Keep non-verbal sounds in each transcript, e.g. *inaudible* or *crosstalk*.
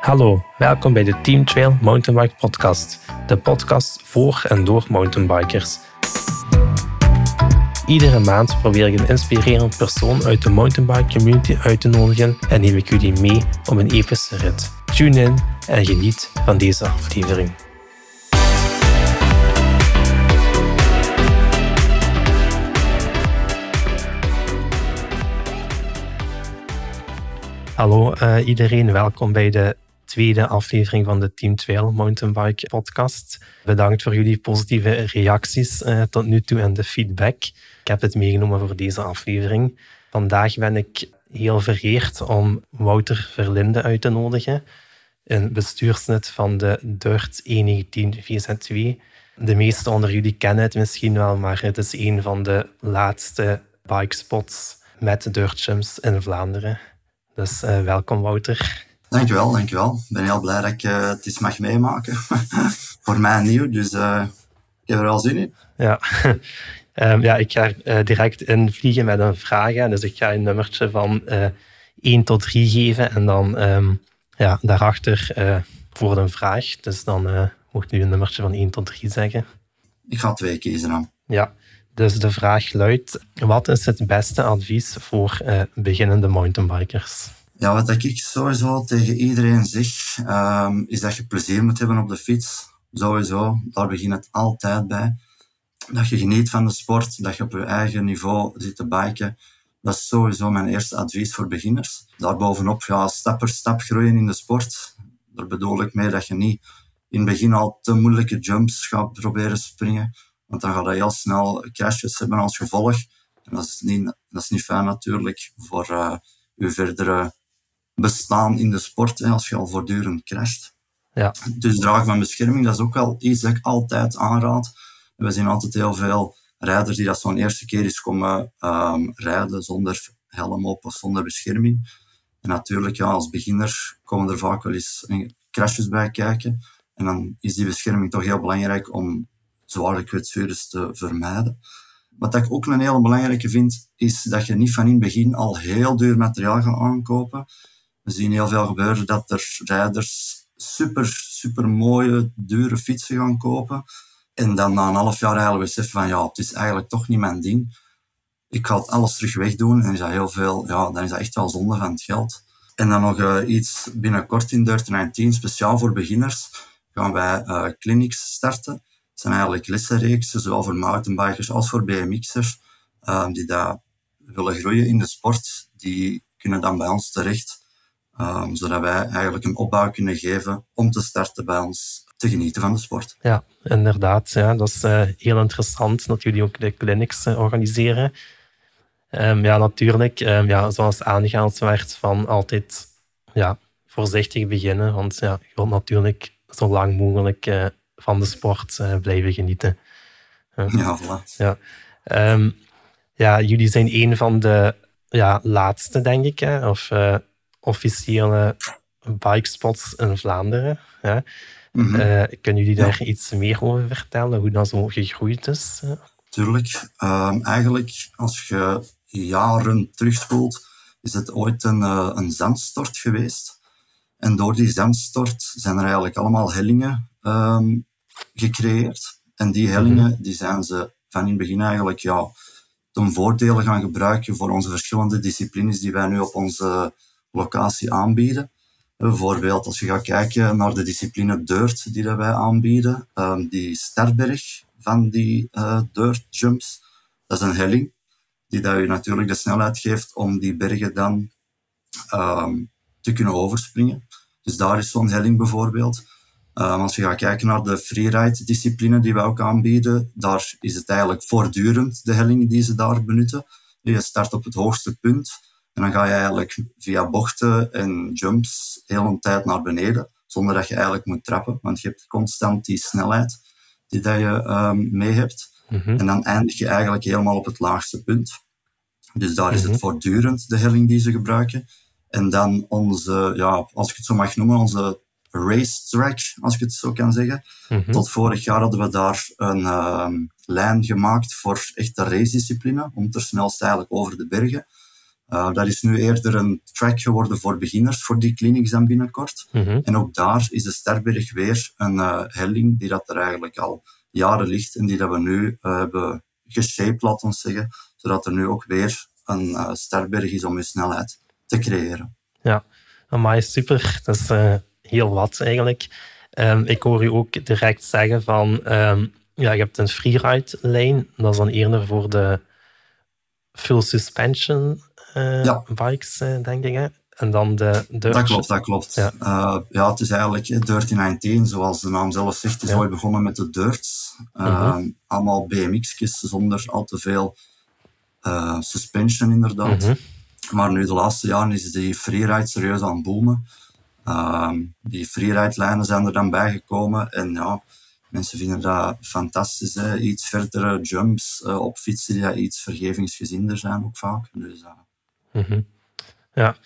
Hallo, welkom bij de Team Trail Mountainbike Podcast, de podcast voor en door mountainbikers. Iedere maand probeer ik een inspirerend persoon uit de mountainbike community uit te nodigen en neem ik jullie mee op een epische rit. Tune in en geniet van deze aflevering. Hallo uh, iedereen, welkom bij de tweede aflevering van de Team Trail Mountainbike podcast. Bedankt voor jullie positieve reacties uh, tot nu toe en de feedback. Ik heb het meegenomen voor deze aflevering. Vandaag ben ik heel vereerd om Wouter Verlinde uit te nodigen, een bestuurslid van de Dirt 119 VZ2. De meesten onder jullie kennen het misschien wel, maar het is een van de laatste bikespots met dirtjumps in Vlaanderen. Dus uh, welkom Wouter. Dankjewel, dankjewel. Ik ben heel blij dat ik uh, het eens mag meemaken. *laughs* Voor mij nieuw, dus uh, ik heb er al zin in. Ja, um, *laughs* ja ik ga uh, direct invliegen met een vraag. Dus ik ga een nummertje van 1 tot 3 geven en dan um, ja, daarachter voor een vraag. Dus dan mocht u een nummertje van 1 tot 3 zeggen. Ik ga twee kiezen dan. Ja, dus de vraag luidt, wat is het beste advies voor beginnende mountainbikers? Ja, wat ik sowieso tegen iedereen zeg, um, is dat je plezier moet hebben op de fiets. Sowieso, daar begint het altijd bij. Dat je geniet van de sport, dat je op je eigen niveau zit te biken. Dat is sowieso mijn eerste advies voor beginners. Daarbovenop, ja, stap per stap groeien in de sport. Daar bedoel ik mee dat je niet in het begin al te moeilijke jumps gaat proberen springen. Want dan ga je heel snel crashes hebben als gevolg. En dat is niet, dat is niet fijn natuurlijk voor uh, je verdere bestaan in de sport, hè, als je al voortdurend crasht. Ja. Dus dragen van bescherming, dat is ook wel iets dat ik altijd aanraad. We zien altijd heel veel rijders die dat zo'n eerste keer eens komen um, rijden zonder helm op of zonder bescherming. En natuurlijk, ja, als beginner komen er vaak wel eens crashes bij kijken. En dan is die bescherming toch heel belangrijk om zware kwetsures te vermijden. Wat ik ook een hele belangrijke vind, is dat je niet van in het begin al heel duur materiaal gaat aankopen. We zien heel veel gebeuren dat er rijders super, super mooie, dure fietsen gaan kopen. En dan na een half jaar eigenlijk beseffen van ja, het is eigenlijk toch niet mijn ding. Ik ga het alles terug wegdoen. En is dat heel veel, ja, dan is dat echt wel zonde van het geld. En dan nog uh, iets binnenkort in 19, speciaal voor beginners, gaan wij uh, clinics starten. Het zijn eigenlijk lessenreeksen, zowel voor mountainbikers als voor BMX'ers, uh, die daar willen groeien in de sport. Die kunnen dan bij ons terecht Um, zodat wij eigenlijk een opbouw kunnen geven om te starten bij ons te genieten van de sport. Ja, inderdaad. Ja, dat is uh, heel interessant dat jullie ook de clinics uh, organiseren. Um, ja, natuurlijk, um, ja, zoals aangehaald werd, van altijd ja, voorzichtig beginnen. Want ja, je wilt natuurlijk zo lang mogelijk uh, van de sport blijven genieten. ja, voilà. Ja. ja, jullie zijn een van de ja, laatste, denk ik. Hè? Of officiële bikespots in Vlaanderen. Ja. Mm kunnen jullie daar iets meer over vertellen, hoe dat zo gegroeid is? Tuurlijk. Um, eigenlijk, als je jaren terugspoelt, is het ooit een, uh, een zandstort geweest. En door die zandstort zijn er eigenlijk allemaal hellingen um, gecreëerd. En die hellingen mhm. die zijn ze van in het begin eigenlijk ja, ten voordele gaan gebruiken voor onze verschillende disciplines die wij nu op onze locatie aanbieden. Bijvoorbeeld als je gaat kijken naar de discipline dirt die wij aanbieden, um, die sterberg van die uh, dirt jumps, dat is een helling die dat je natuurlijk de snelheid geeft om die bergen dan um, te kunnen overspringen. Dus daar is zo'n helling bijvoorbeeld. Um, als je gaat kijken naar de freeride discipline die wij ook aanbieden, daar is het eigenlijk voortdurend de helling die ze daar benutten. Je start op het hoogste punt en dan ga je eigenlijk via bochten en jumps heel een tijd naar beneden, zonder dat je eigenlijk moet trappen, want je hebt constant die snelheid die dat je um, mee hebt. Mhm. En dan eindig je eigenlijk helemaal op het laagste punt. Dus daar is het mhm. voortdurend de helling die ze gebruiken. En dan onze, ja, als ik het zo mag noemen, onze racetrack, als ik het zo kan zeggen. Mhm. Tot vorig jaar hadden we daar een um, lijn gemaakt voor echt de race-discipline, om ter snelste eigenlijk over de bergen. Uh, dat is nu eerder een track geworden voor beginners, voor die clinics dan binnenkort. Mhm. En ook daar is de Sterberg weer een uh, helling die dat er eigenlijk al jaren ligt en die dat we nu uh, hebben geshaped, laten we zeggen, zodat er nu ook weer een Sterberg is om je snelheid te creëren. Ja, maar super. Dat is heel wat eigenlijk. Um, ik hoor u ook direct zeggen van, um, ja, je hebt een freeride-lijn. Dat is dan eerder voor de full suspension ja. bikes, uh, denk ik. Hè? En dan de, de... Dat klopt, dat klopt. Ja. Uh, ja, het is eigenlijk Dirty 19, zoals de naam zelf zegt. Is Ja. ooit begonnen met de dirts. Mhm. Allemaal BMX'jes zonder al te veel uh, suspension, inderdaad. Mhm. Maar nu de laatste jaren is die freeride serieus aan het boomen. Ehm, die freeride-lijnen zijn er dan bijgekomen. En ja, mensen vinden dat fantastisch. Hè? Iets verdere jumps uh, op fietsen die iets vergevingsgezinder zijn ook vaak. Dus, Mhm. Ja.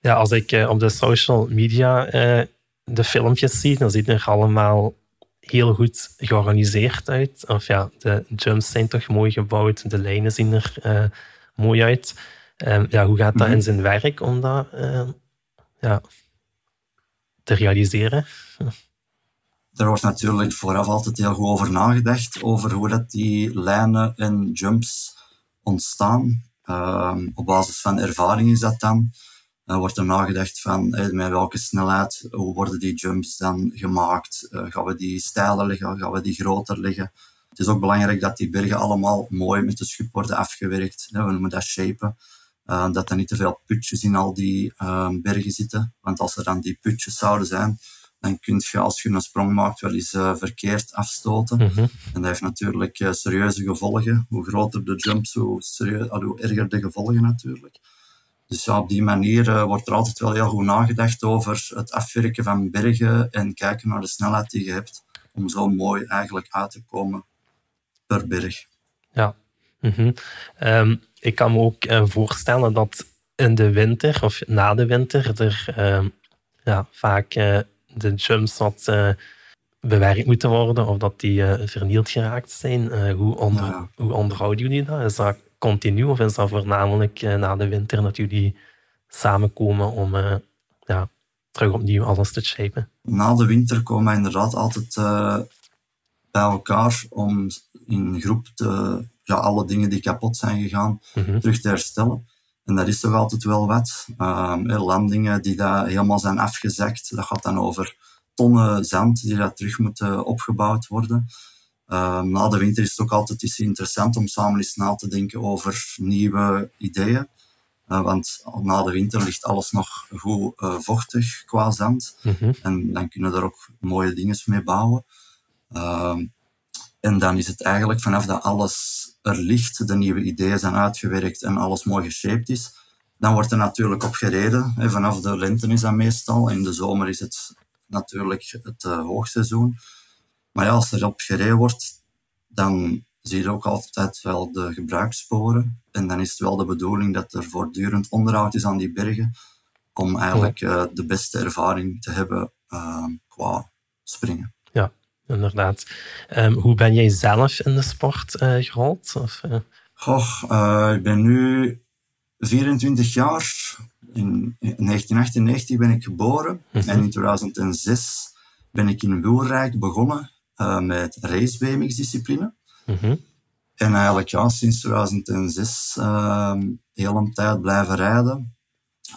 ja, als ik uh, op de social media uh, de filmpjes zie, dan ziet het er allemaal heel goed georganiseerd uit. Of ja, de jumps zijn toch mooi gebouwd, de lijnen zien er uh, mooi uit. Um, ja, hoe gaat dat Mhm. in zijn werk om dat ja, te realiseren? *laughs* er wordt natuurlijk vooraf altijd heel goed over nagedacht, over hoe dat die lijnen en jumps ontstaan. Um, op basis van ervaring is dat dan. Dan wordt er nagedacht van hey, met welke snelheid, hoe worden die jumps dan gemaakt? Uh, gaan we die steiler leggen, gaan we die groter leggen? Het is ook belangrijk dat die bergen allemaal mooi met de schub worden afgewerkt. We noemen dat shapen. Uh, dat er niet te veel putjes in al die uh, bergen zitten. Want als er dan die putjes zouden zijn, dan kun je als je een sprong maakt wel eens uh, verkeerd afstoten. Mm -hmm. En dat heeft natuurlijk uh, serieuze gevolgen. Hoe groter de jumps, hoe, serieus, hoe erger de gevolgen natuurlijk. Dus ja, op die manier uh, wordt er altijd wel heel goed nagedacht over het afwerken van bergen en kijken naar de snelheid die je hebt om zo mooi eigenlijk uit te komen per berg. Ja. Mm -hmm. um, ik kan me ook voorstellen dat in de winter of na de winter er uh, ja, vaak de jumps wat uh, bewerkt moeten worden of dat die uh, vernield geraakt zijn. hoe, onder, Ja. hoe onderhouden jullie dat? Is dat continu of is dat voornamelijk na de winter dat jullie samenkomen om ja, terug opnieuw alles te shapen? Na de winter komen we inderdaad altijd bij elkaar om in groep te, ja, alle dingen die kapot zijn gegaan mm -hmm. terug te herstellen. En dat is toch altijd wel wat. Um, landingen die daar helemaal zijn afgezakt, dat gaat dan over tonnen zand die dat terug moeten opgebouwd worden. Um, na de winter is het ook altijd is interessant om samen eens na te denken over nieuwe ideeën. Uh, want na de winter ligt alles nog goed uh, vochtig qua zand. Mm -hmm. En dan kunnen er ook mooie dingen mee bouwen. Um, en dan is het eigenlijk vanaf dat alles er ligt, de nieuwe ideeën zijn uitgewerkt en alles mooi geshaped is, dan wordt er natuurlijk op gereden. En vanaf de lente is dat meestal. In de zomer is het natuurlijk het uh, hoogseizoen. Maar ja, als er op gereden wordt, dan zie je ook altijd wel de gebruikssporen. En dan is het wel de bedoeling dat er voortdurend onderhoud is aan die bergen, om eigenlijk uh, de beste ervaring te hebben uh, qua springen inderdaad. Um, hoe ben jij zelf in de sport uh, gerold? Of, uh... Goh, uh, ik ben nu 24 jaar. In, in 1998 ben ik geboren. Mhm. En in 2006 ben ik in Wilrijk begonnen met race BMX discipline. Mhm. En eigenlijk ja, sinds 2006 uh, heel een tijd blijven rijden.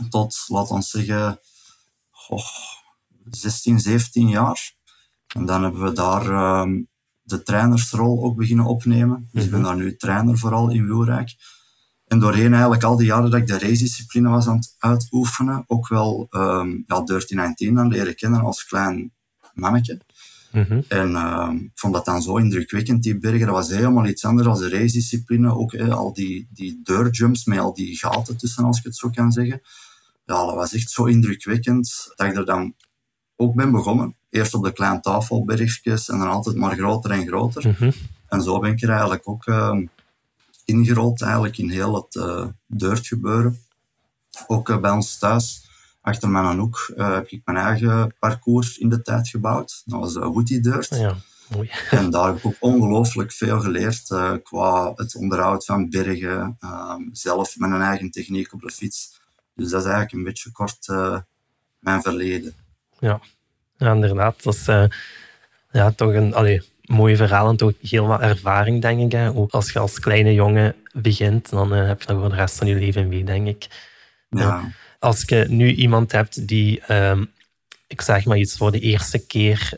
Tot, laten we zeggen, goh, 16, 17 jaar. En dan hebben we daar um, de trainersrol ook beginnen opnemen. Dus ik ben daar nu trainer vooral in Wilrijk. En doorheen eigenlijk al die jaren dat ik de race-discipline was aan het uitoefenen, ook wel um, ja, Dirty 19 aan leren kennen als klein mannetje. Mm -hmm. En um, ik vond dat dan zo indrukwekkend, die bergen. Dat was helemaal iets anders dan de race-discipline. Ook eh, al die, die deurjumps met al die gaten tussen, als ik het zo kan zeggen. Ja, dat was echt zo indrukwekkend dat ik er dan ook ben begonnen. Eerst op de kleine tafelbergjes en dan altijd maar groter en groter. Mm -hmm. En zo ben ik er eigenlijk ook uh, ingerold eigenlijk in heel het uh, deurtgebeuren. Ook uh, bij ons thuis, achter mijn hoek, heb ik mijn eigen parcours in de tijd gebouwd. Dat was de Woody Dirt. Ja. Mooi. *laughs* En daar heb ik ook ongelooflijk veel geleerd qua het onderhoud van bergen, uh, zelf met een eigen techniek op de fiets. Dus dat is eigenlijk een beetje kort mijn verleden. Ja. Ja, inderdaad. Dat is uh, ja, toch een allee, mooi verhaal en toch heel wat ervaring, denk ik. Hè. Ook als je als kleine jongen begint, dan heb je dat voor de rest van je leven mee, denk ik. Ja. Als je nu iemand hebt die, um, ik zeg maar iets, voor de eerste keer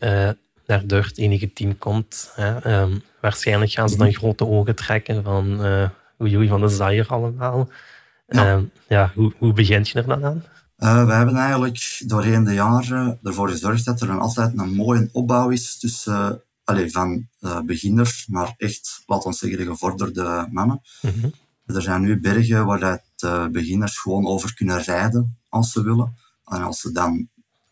naar door het enige team komt. Hè. Um, waarschijnlijk gaan ze dan grote ogen trekken van uh, oei van de zaaier allemaal. Ja. Um, ja, hoe, hoe begint je er dan aan? Uh, we hebben eigenlijk doorheen de jaren ervoor gezorgd dat er een, altijd een mooie opbouw is tussen allez, van uh, beginners naar echt, laten we zeggen, de gevorderde mannen. Mm -hmm. Er zijn nu bergen waar dat, beginners gewoon over kunnen rijden als ze willen. En als ze dan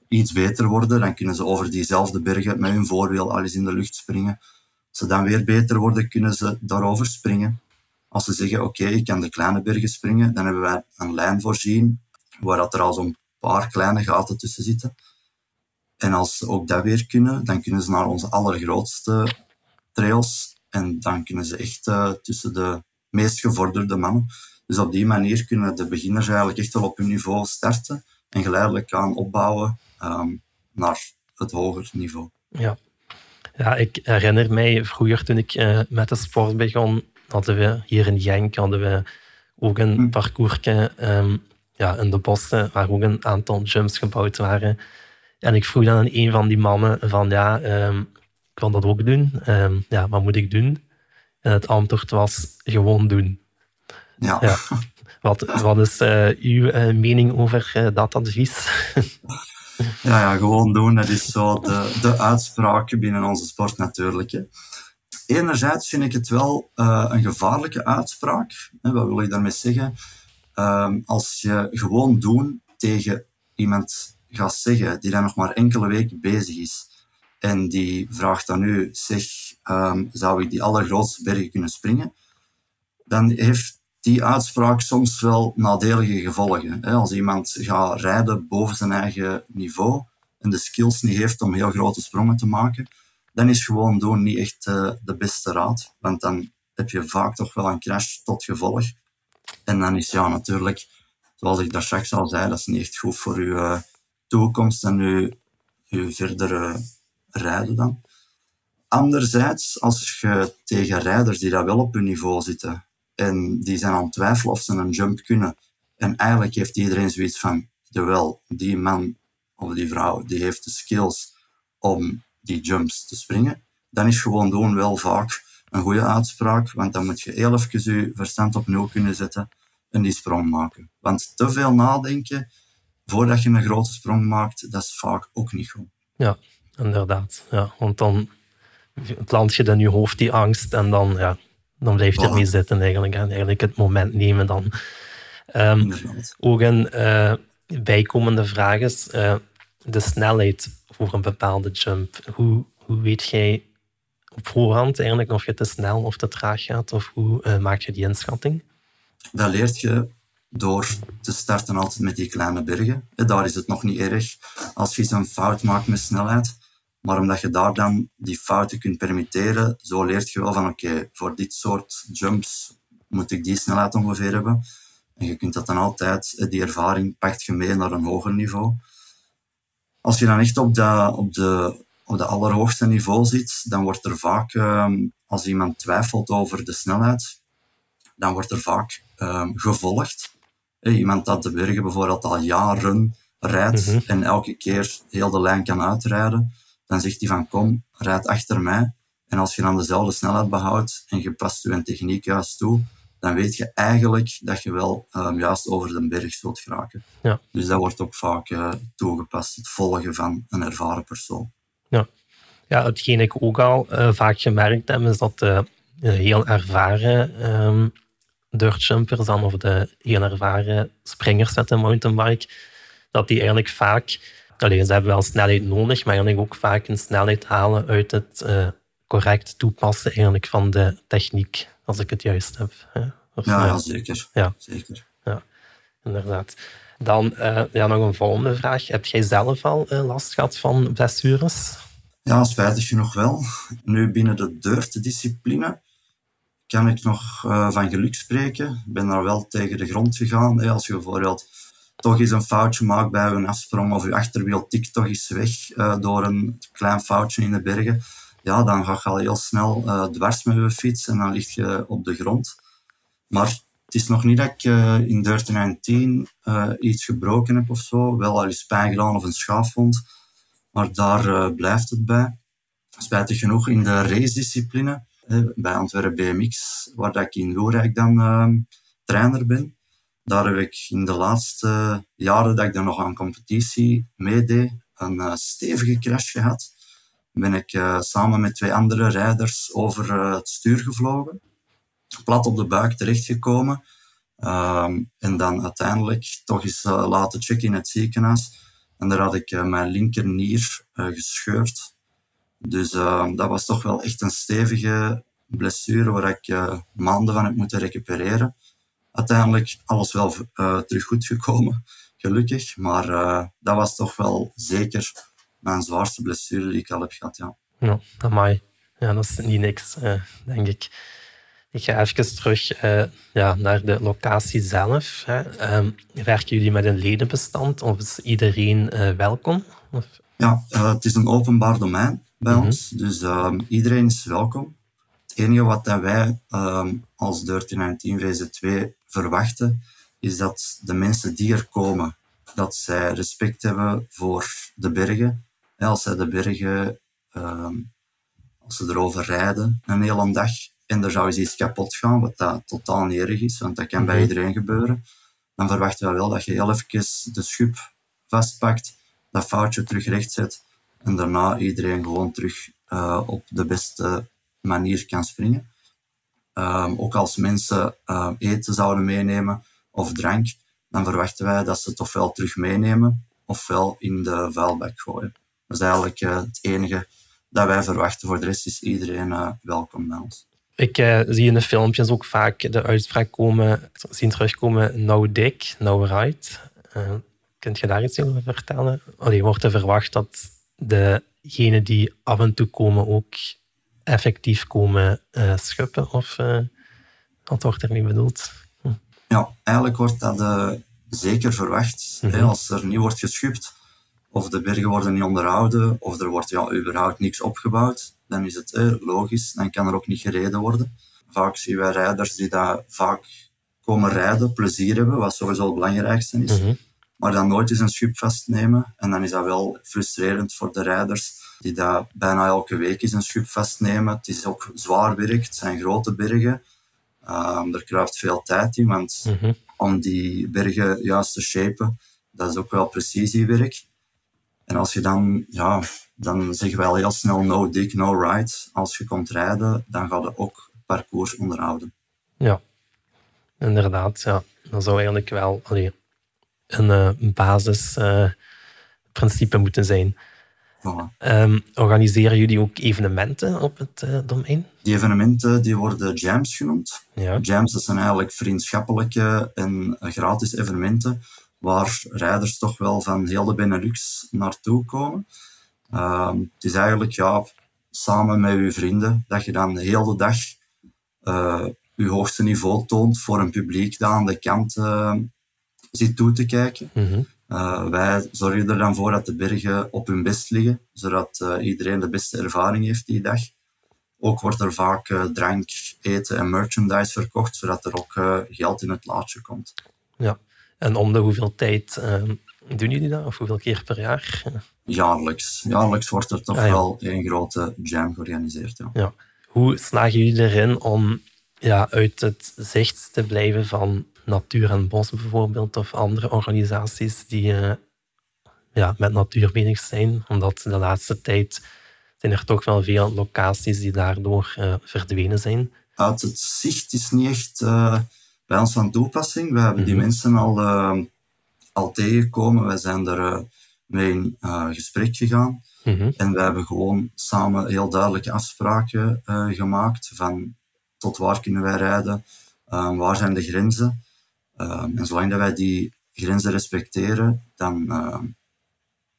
iets beter worden, dan kunnen ze over diezelfde bergen met hun voorwiel al eens in de lucht springen. Als ze dan weer beter worden, kunnen ze daarover springen. Als ze zeggen, oké, okay, ik kan de kleine bergen springen, dan hebben wij een lijn voorzien waar dat er al zo'n paar kleine gaten tussen zitten. En als ze ook dat weer kunnen, dan kunnen ze naar onze allergrootste trails en dan kunnen ze echt uh, tussen de meest gevorderde mannen. Dus op die manier kunnen de beginners eigenlijk echt wel op hun niveau starten en geleidelijk aan opbouwen um, naar het hoger niveau. Ja. ja, ik herinner mij vroeger toen ik uh, met de sport begon, hadden we hier in Genk hadden we ook een hm. parcoursje um, ja, in de bossen waar ook een aantal jumps gebouwd waren. En ik vroeg dan aan een van die mannen van ja, um, ik wil dat ook doen. ja, wat moet ik doen? En het antwoord was gewoon doen. Ja. ja. Wat, wat is uh, uw uh, mening over uh, dat advies? *laughs* ja, ja, gewoon doen. Dat is zo de, de uitspraak binnen onze sport natuurlijk. Hè. Enerzijds vind ik het wel een gevaarlijke uitspraak. Hè. Wat wil ik daarmee zeggen? Um, als je gewoon doen tegen iemand gaat zeggen die dan nog maar enkele weken bezig is en die vraagt dan nu, zeg, um, zou ik die allergrootste bergen kunnen springen? Dan heeft die uitspraak soms wel nadelige gevolgen. Als iemand gaat rijden boven zijn eigen niveau en de skills niet heeft om heel grote sprongen te maken, dan is gewoon doen niet echt uh, de beste raad. Want dan heb je vaak toch wel een crash tot gevolg. En dan is ja natuurlijk, zoals ik daar straks al zei, dat is niet echt goed voor je uh, toekomst en je, je verdere rijden dan. Anderzijds, als je tegen rijders die daar wel op hun niveau zitten, en die zijn aan het twijfelen of ze een jump kunnen. En eigenlijk heeft iedereen zoiets van, jawel, die man of die vrouw, die heeft de skills om die jumps te springen. Dan is gewoon doen wel vaak een goede uitspraak, want dan moet je heel even je verstand op nul kunnen zetten en die sprong maken. Want te veel nadenken voordat je een grote sprong maakt, dat is vaak ook niet goed. Ja, inderdaad. Ja, want dan plant je in je hoofd die angst en dan ja, dan blijf je ermee zitten eigenlijk. En eigenlijk het moment nemen dan. Um, ook een uh, bijkomende vraag is uh, de snelheid voor een bepaalde jump. Hoe, hoe weet jij op voorhand eigenlijk of je te snel of te traag gaat? Of hoe uh, maak je die inschatting? Dat leert je door te starten altijd met die kleine bergen. Daar is het nog niet erg als je een fout maakt met snelheid. Maar omdat je daar dan die fouten kunt permitteren, zo leert je wel van oké, voor dit soort jumps moet ik die snelheid ongeveer hebben. En je kunt dat dan altijd, die ervaring pakt je mee naar een hoger niveau. Als je dan echt op op de, op de allerhoogste niveau zit, dan wordt er vaak, ehm, als iemand twijfelt over de snelheid, dan wordt er vaak um, gevolgd. Iemand dat de bergen bijvoorbeeld al jaren rijdt mm -hmm. en elke keer heel de lijn kan uitrijden, dan zegt hij van kom, rijd achter mij. En als je dan dezelfde snelheid behoudt en je past je techniek juist toe, dan weet je eigenlijk dat je wel um, juist over de berg zult geraken. Ja. Dus dat wordt ook vaak uh, toegepast, het volgen van een ervaren persoon. Ja, ja hetgeen ik ook al uh, vaak gemerkt heb, is dat de heel ervaren um, dirtjumpers dan, of de heel ervaren springers met een mountainbike, dat die eigenlijk vaak Allee, ze hebben wel snelheid nodig, maar eigenlijk ook vaak een snelheid halen uit het uh, correct toepassen eigenlijk van de techniek, als ik het juist heb. Of, ja, ja, zeker. Ja. zeker. Ja, inderdaad. Dan uh, ja, nog een volgende vraag. Heb jij zelf al uh, last gehad van blessures? Ja, spijtig genoeg wel. Nu binnen de deurtediscipline kan ik nog uh, van geluk spreken. Ik ben daar wel tegen de grond gegaan. Als je bijvoorbeeld toch eens een foutje maakt bij een afsprong of je achterwiel tikt toch eens weg door een klein foutje in de bergen, ja, dan ga je al heel snel dwars met je fiets en dan lig je op de grond. Maar het is nog niet dat ik uh, in 19 iets gebroken heb of zo. Wel al eens pijn gedaan of een schaafwond. Maar daar blijft het bij. Spijtig genoeg in de race-discipline bij Antwerpen BMX, waar dat ik in Loerijk dan uh, trainer ben. Daar heb ik in de laatste jaren dat ik dan nog aan competitie meedeed, een stevige crash gehad. Ben ik samen met twee andere rijders over het stuur gevlogen, plat op de buik terechtgekomen. Um, en dan uiteindelijk toch eens laten checken in het ziekenhuis. En daar had ik mijn linkernier gescheurd dus uh, dat was toch wel echt een stevige blessure waar ik uh, maanden van heb moeten recupereren. Uiteindelijk alles wel uh, terug goed gekomen, *laughs* gelukkig. Maar dat was toch wel zeker mijn zwaarste blessure die ik al heb gehad. Ja, ja amai. Ja, dat is niet niks, denk ik. Ik ga even terug ja, naar de locatie zelf. Hè. Um, werken jullie met een ledenbestand of is iedereen welkom? Of? Ja, het is een openbaar domein bij mhm. ons. Dus ehm, iedereen is welkom. Het enige wat dat wij um, als 1319 VZ2 verwachten, is dat de mensen die er komen, dat zij respect hebben voor de bergen. als zij de bergen, ehm, als ze erover rijden een hele dag en er zou eens iets kapot gaan, wat dat totaal niet erg is, want dat kan bij mhm. iedereen gebeuren, dan verwachten we wel dat je heel even de schub vastpakt, dat foutje terug recht zet en daarna iedereen gewoon terug uh, op de beste manier kan springen. Um, ook als mensen uh, eten zouden meenemen of drank, dan verwachten wij dat ze het ofwel terug meenemen ofwel in de vuilbak gooien. Dat is eigenlijk uh, het enige dat wij verwachten. Voor de rest is iedereen welkom bij ons. Ik zie in de filmpjes ook vaak de uitspraak komen, zien terugkomen, no dick, no right. kunt je daar iets over vertellen? Allee, wordt er verwacht dat degenen die af en toe komen ook effectief komen uh, schuppen? Of uh, wat wordt er niet bedoeld? Hm. Ja, eigenlijk wordt dat uh, zeker verwacht. hè, mhm. als er niet wordt geschupt, of de bergen worden niet onderhouden, of er wordt ja, überhaupt niks opgebouwd, dan is het logisch, dan kan er ook niet gereden worden. Vaak zien wij rijders die daar vaak komen rijden, plezier hebben, wat sowieso het belangrijkste is. Mhm maar dan nooit eens een schub vastnemen. En dan is dat wel frustrerend voor de rijders die dat bijna elke week eens een schub vastnemen. Het is ook zwaar werk, het zijn grote bergen. Um, er kruipt veel tijd in, want mhm. om die bergen juist te shapen, dat is ook wel precisiewerk. En als je dan, ja, dan zeggen we al heel snel no dig, no ride. Als je komt rijden, dan ga je ook parcours onderhouden. Ja, inderdaad. Ja. Dat zou eigenlijk wel... Allee, een uh, basisprincipe moeten zijn. Um, organiseren jullie ook evenementen op het uh, domein? Die evenementen die worden jams genoemd. Ja. Jams dat zijn eigenlijk vriendschappelijke en gratis evenementen waar rijders toch wel van heel de Benelux naartoe komen. Um, het is eigenlijk ja, samen met uw vrienden dat je dan de hele dag uh, je hoogste niveau toont voor een publiek dat aan de kant uh, zit toe te kijken. Mhm. Eh, wij zorgen er dan voor dat de bergen op hun best liggen, zodat uh, iedereen de beste ervaring heeft die dag. Ook wordt er vaak drank, eten en merchandise verkocht, zodat er ook geld in het laadje komt. Ja, en om de hoeveel tijd ehm, doen jullie dat? Of hoeveel keer per jaar? Jaarlijks. Jaarlijks wordt er toch ah, wel een grote jam georganiseerd. Ja. ja. Hoe slagen jullie erin om ja, uit het zicht te blijven van Natuur en Bos bijvoorbeeld, of andere organisaties die uh, ja, met natuur bezig zijn. Omdat de laatste tijd zijn er toch wel veel locaties die daardoor uh, verdwenen zijn. Uit het zicht is niet echt uh, bij ons van toepassing. We hebben die mhm. mensen al, al tegengekomen. Wij zijn er mee in gesprek gegaan. Mhm. En we hebben gewoon samen heel duidelijke afspraken gemaakt van tot waar kunnen wij rijden, waar zijn de grenzen. Ehm, en zolang dat wij die grenzen respecteren, dan ehm,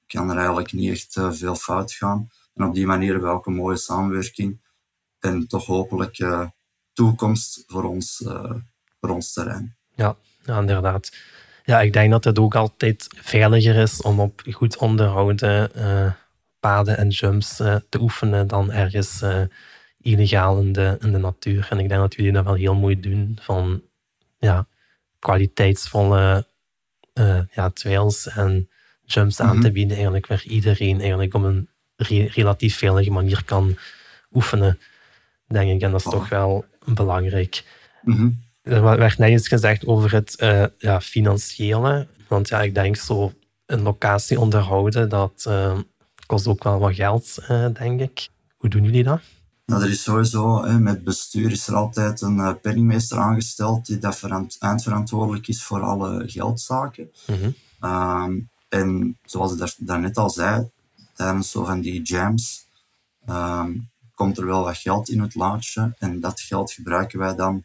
kan er eigenlijk niet echt eh, veel fout gaan. En op die manier hebben we ook een mooie samenwerking en toch hopelijk uh, toekomst voor ons, uh, voor ons terrein. Ja, ja, inderdaad. Ja, ik denk dat het ook altijd veiliger is om op goed onderhouden uh, paden en jumps te oefenen dan ergens illegaal in de, in de natuur. En ik denk dat jullie dat wel heel mooi doen van ja, kwaliteitsvolle ja, trails en jumps aan te mhm. bieden, eigenlijk, waar iedereen eigenlijk op een relatief veilige manier kan oefenen, denk ik. En dat is toch wel belangrijk. Mm Er werd net eens gezegd over het uh, ja, financiële. Want ja, ik denk zo een locatie onderhouden, dat uh, kost ook wel wat geld, uh, denk ik. Hoe doen jullie dat? Nou, er is sowieso, hè, met bestuur is er altijd een penningmeester aangesteld die dat eindverantwoordelijk is voor alle geldzaken. Mm en zoals ik daarnet al zei, tijdens zo van die jams ehm, komt er wel wat geld in het laadje. En dat geld gebruiken wij dan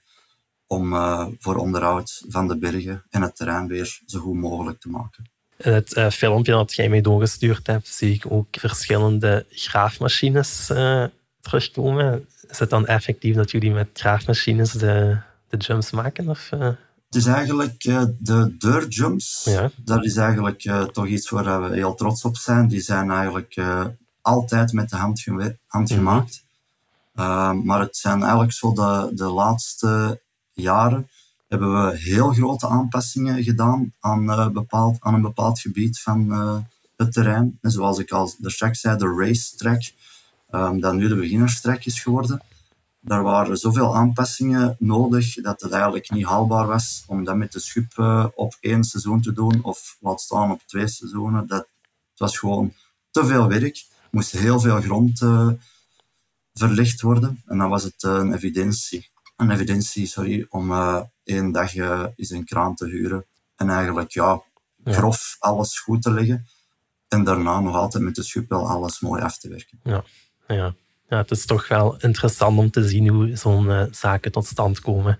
om uh, voor onderhoud van de bergen en het terrein weer zo goed mogelijk te maken. In het uh, filmpje dat jij mij doorgestuurd hebt, zie ik ook verschillende graafmachines uh, terugkomen. Is het dan effectief dat jullie met graafmachines de, de jumps maken? Of, het is eigenlijk de deurjumps. Ja. Dat is eigenlijk toch iets waar we heel trots op zijn. Die zijn eigenlijk altijd met de hand, hand mhm. gemaakt. maar het zijn eigenlijk zo de, de laatste jaren hebben we heel grote aanpassingen gedaan aan, bepaald, aan een bepaald gebied van het terrein. En zoals ik al straks zei, de racetrack, um, dat nu de beginnerstrack is geworden daar waren zoveel aanpassingen nodig dat het eigenlijk niet haalbaar was om dat met de schub uh, op één seizoen te doen of laat staan op twee seizoenen. Dat, het was gewoon te veel werk. Er moest heel veel grond verlicht worden en dan was het een evidentie. Een evidentie, sorry, om één dag eens een kraan te huren en eigenlijk ja, grof alles goed te leggen en daarna nog altijd met de schub wel alles mooi af te werken. Ja, ja ja, het is toch wel interessant om te zien hoe zo'n uh, zaken tot stand komen.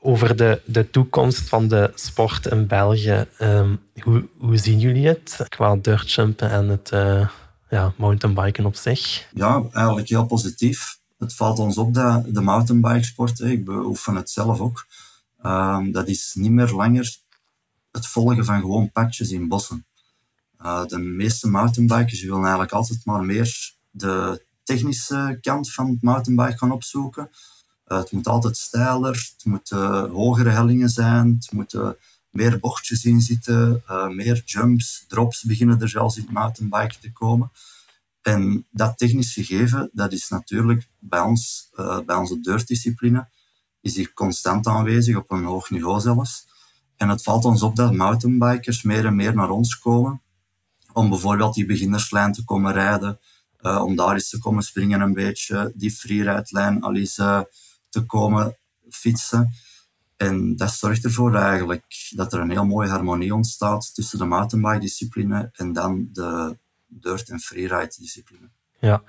Over de, de toekomst van de sport in België, um, hoe, hoe zien jullie het qua dirtjumpen en het uh, ja, mountainbiken op zich? Ja, eigenlijk heel positief. Het valt ons op dat de mountainbikesport, ik beoefen het zelf ook, um, dat is niet meer langer het volgen van gewoon padjes in bossen. Uh, de meeste mountainbikers willen eigenlijk altijd maar meer de technische kant van het mountainbike gaan opzoeken. Uh, het moet altijd steiler, het moeten hogere hellingen zijn, het moeten meer bochtjes in zitten, uh, meer jumps, drops beginnen er zelfs in het mountainbike te komen. En dat technisch gegeven, dat is natuurlijk bij ons, bij onze deurdiscipline, is hier constant aanwezig, op een hoog niveau zelfs. En het valt ons op dat mountainbikers meer en meer naar ons komen om bijvoorbeeld die beginnerslijn te komen rijden, uh, om daar eens te komen springen een beetje, die freeride-lijn al eens uh, te komen fietsen. En dat zorgt ervoor eigenlijk dat er een heel mooie harmonie ontstaat tussen de mountainbike-discipline en dan de dirt- en freeride-discipline. Ja.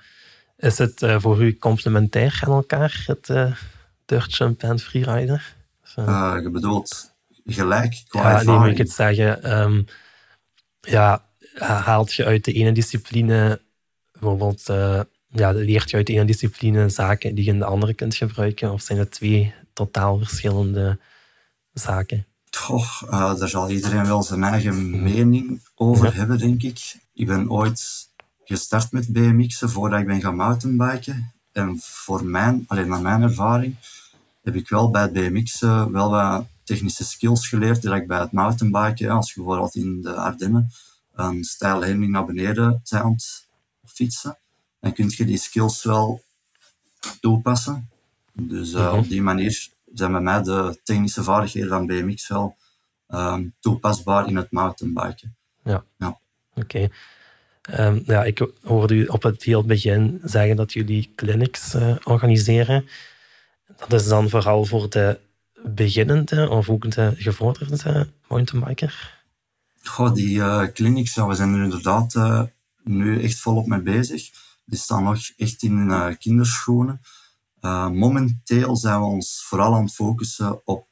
Is het uh, voor u complementair aan elkaar, het uh, dirtjump en freerider? Uh, je bedoelt gelijk qua ja? Nee, ik het zeggen. Um, ja, haalt je uit de ene discipline bijvoorbeeld uh, ja, leert je uit de ene discipline zaken die je in de andere kunt gebruiken? Of zijn het twee totaal verschillende zaken? Toch, uh, daar zal iedereen wel zijn eigen mening over hebben, denk ik. Ik ben ooit gestart met BMX'en voordat ik ben gaan mountainbiken. En voor mijn, alleen naar mijn ervaring, heb ik wel bij het BMX'en wel wat technische skills geleerd die ik bij het mountainbiken, als je bijvoorbeeld in de Ardennen een steile helling naar beneden bent fietsen, dan kun je die skills wel toepassen. Dus uh, op die manier zijn bij mij de technische vaardigheden van BMX wel um, toepasbaar in het mountainbiken. Ja, ja. Oké. Um, ja, ik hoorde u op het heel begin zeggen dat jullie clinics uh, organiseren. Dat is dan vooral voor de beginnende of ook de gevorderde mountainbiker? Goh, die uh, clinics, ja, we zijn er inderdaad uh, nu echt volop mee bezig. Die staan nog echt in uh, kinderschoenen. Momenteel zijn we ons vooral aan het focussen op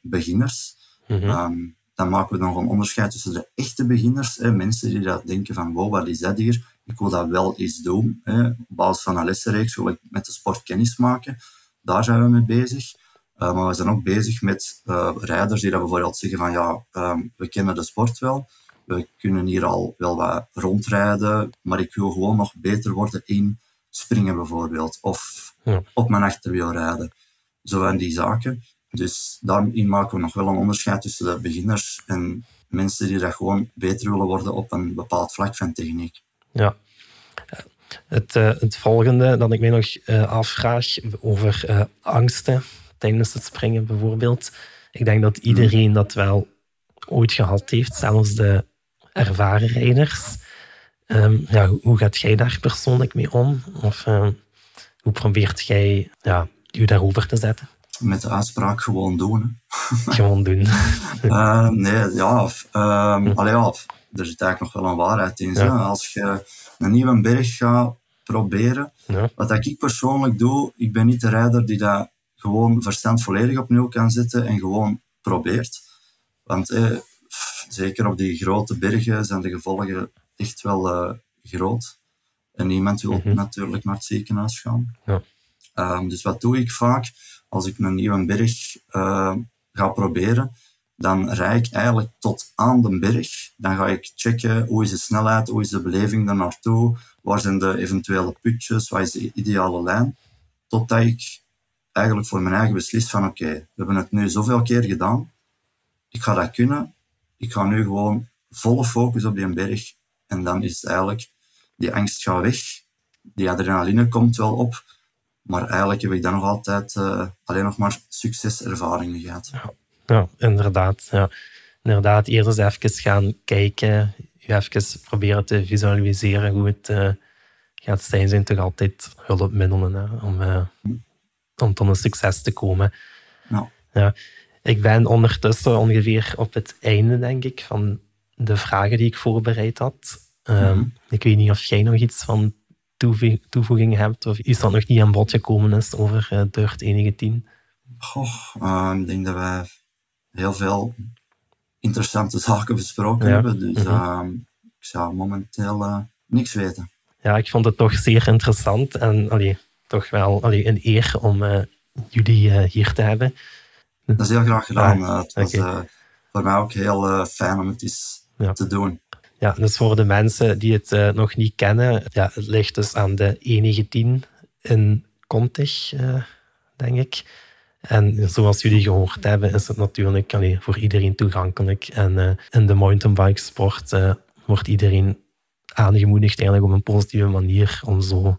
beginners. Mm -hmm. um, dan maken we nog een onderscheid tussen de echte beginners, hè, mensen die dat denken van wow, wat is dat hier? Ik wil dat wel eens doen. Hè. Op basis van een lessenreeks wil ik met de sport kennis maken. Daar zijn we mee bezig. Uh, maar we zijn ook bezig met uh, rijders die dat bijvoorbeeld zeggen van ja, um, we kennen de sport wel. We kunnen hier al wel wat rondrijden, maar ik wil gewoon nog beter worden in springen bijvoorbeeld. Of ja. op mijn achterwiel rijden. Zo van die zaken. Dus daarin maken we nog wel een onderscheid tussen de beginners en mensen die dat gewoon beter willen worden op een bepaald vlak van techniek. Ja. Het, uh, het volgende dat ik mij nog uh, afvraag over uh, angsten tijdens het springen bijvoorbeeld. Ik denk dat iedereen dat wel ooit gehad heeft, zelfs de ervaren rijders. Um, ja, hoe gaat jij daar persoonlijk mee om? Of hoe probeert jij ja, je daarover te zetten? Met de uitspraak gewoon doen. *laughs* gewoon doen. uh, *laughs* nee, ja, of, um, allee, ja, er zit eigenlijk nog wel een waarheid in. Ja. Als je een nieuwe berg gaat proberen, ja. wat ik persoonlijk doe, ik ben niet de rijder die dat gewoon verstand volledig opnieuw kan zetten en gewoon probeert. Want eh, zeker op die grote bergen zijn de gevolgen echt wel uh, groot. En niemand wil mm -hmm. natuurlijk naar het ziekenhuis gaan. Ja. Um, dus wat doe ik vaak? Als ik een nieuwe berg uh, ga proberen, dan rijd ik eigenlijk tot aan de berg. Dan ga ik checken hoe is de snelheid, hoe is de beleving daar naartoe, waar zijn de eventuele putjes, wat is de ideale lijn. Totdat ik eigenlijk voor mijn eigen beslis van oké, we hebben het nu zoveel keer gedaan, ik ga dat kunnen, ik ga nu gewoon volle focus op die berg. En dan is het eigenlijk, die angst gaat weg, die adrenaline komt wel op, maar eigenlijk heb ik dan nog altijd uh, alleen nog maar succeservaringen gehad. Ja, ja inderdaad. Ja. Inderdaad, eerst eens even gaan kijken, je even proberen te visualiseren hoe het uh, gaat zijn. zijn toch altijd hulpmiddelen hè, om, uh, om tot een succes te komen. Ja. ja. Ik ben ondertussen ongeveer op het einde, denk ik, van de vragen die ik voorbereid had. Um, mm Ik weet niet of jij nog iets van toevoeging hebt of iets dat nog niet aan bod gekomen is over uh, Dirt 110? Goh, uh, ik denk dat wij heel veel interessante *laughs* zaken besproken hebben. Dus mm -hmm. ik zou momenteel niks weten. Ja, ik vond het toch zeer interessant en allee, toch wel allee, een eer om jullie hier te hebben. Dat is heel graag gedaan. Ah, het was okay. voor mij ook heel fijn om het eens ja. te doen. Ja, dus voor de mensen die het uh, nog niet kennen, ja, het ligt dus aan de E19 in Contig, uh, denk ik. En zoals jullie gehoord hebben, is het natuurlijk allee, voor iedereen toegankelijk. En uh, in de mountainbike sport wordt iedereen aangemoedigd eigenlijk op een positieve manier om zo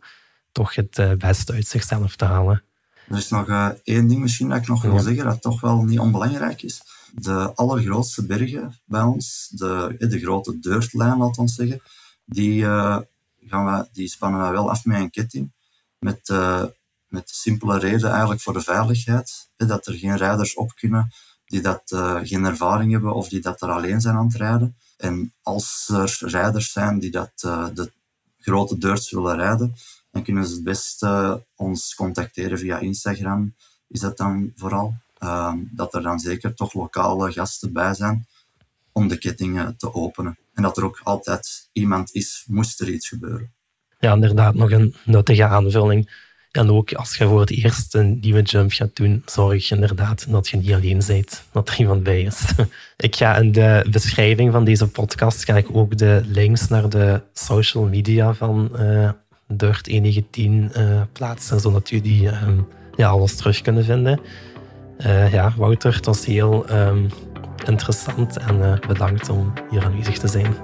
toch het beste uit zichzelf te halen. Er is nog één ding misschien dat ik nog wil zeggen, dat toch wel niet onbelangrijk is de allergrootste bergen bij ons, de, de grote deurtlijn, laat ons zeggen, die, uh, gaan we, die spannen we wel af met een ketting. Met, uh, met simpele reden eigenlijk voor de veiligheid. dat er geen rijders op kunnen die dat, geen ervaring hebben of die dat er alleen zijn aan het rijden. En als er rijders zijn die dat, de grote deurts willen rijden, dan kunnen ze het best ons contacteren via Instagram. Is dat dan vooral? Ehm, dat er dan zeker toch lokale gasten bij zijn om de kettingen te openen. En dat er ook altijd iemand is, moest er iets gebeuren. Ja, inderdaad, nog een nuttige aanvulling. En ook als je voor het eerst een nieuwe jump gaat doen, zorg inderdaad dat je niet alleen bent, dat er iemand bij is. *laughs* Ik ga in de beschrijving van deze podcast ga ik ook de links naar de social media van uh, Dirt 119 uh, plaatsen, zodat jullie uh, ja, alles terug kunnen vinden. Uh, ja, Wouter, het was heel um, interessant en uh, bedankt om hier aanwezig te zijn.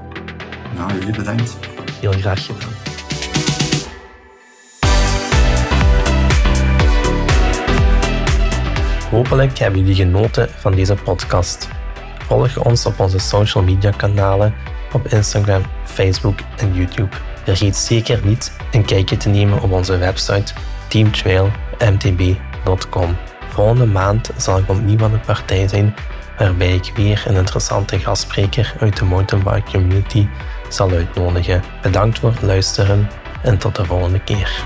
Nou, jullie bedankt. Heel graag gedaan. Hopelijk hebben jullie genoten van deze podcast. Volg ons op onze social media kanalen op Instagram, Facebook en YouTube. Vergeet zeker niet een kijkje te nemen op onze website teamtrailmtb.com. Volgende maand zal ik opnieuw aan de partij zijn, waarbij ik weer een interessante gastspreker uit de mountainbike community zal uitnodigen. Bedankt voor het luisteren en tot de volgende keer.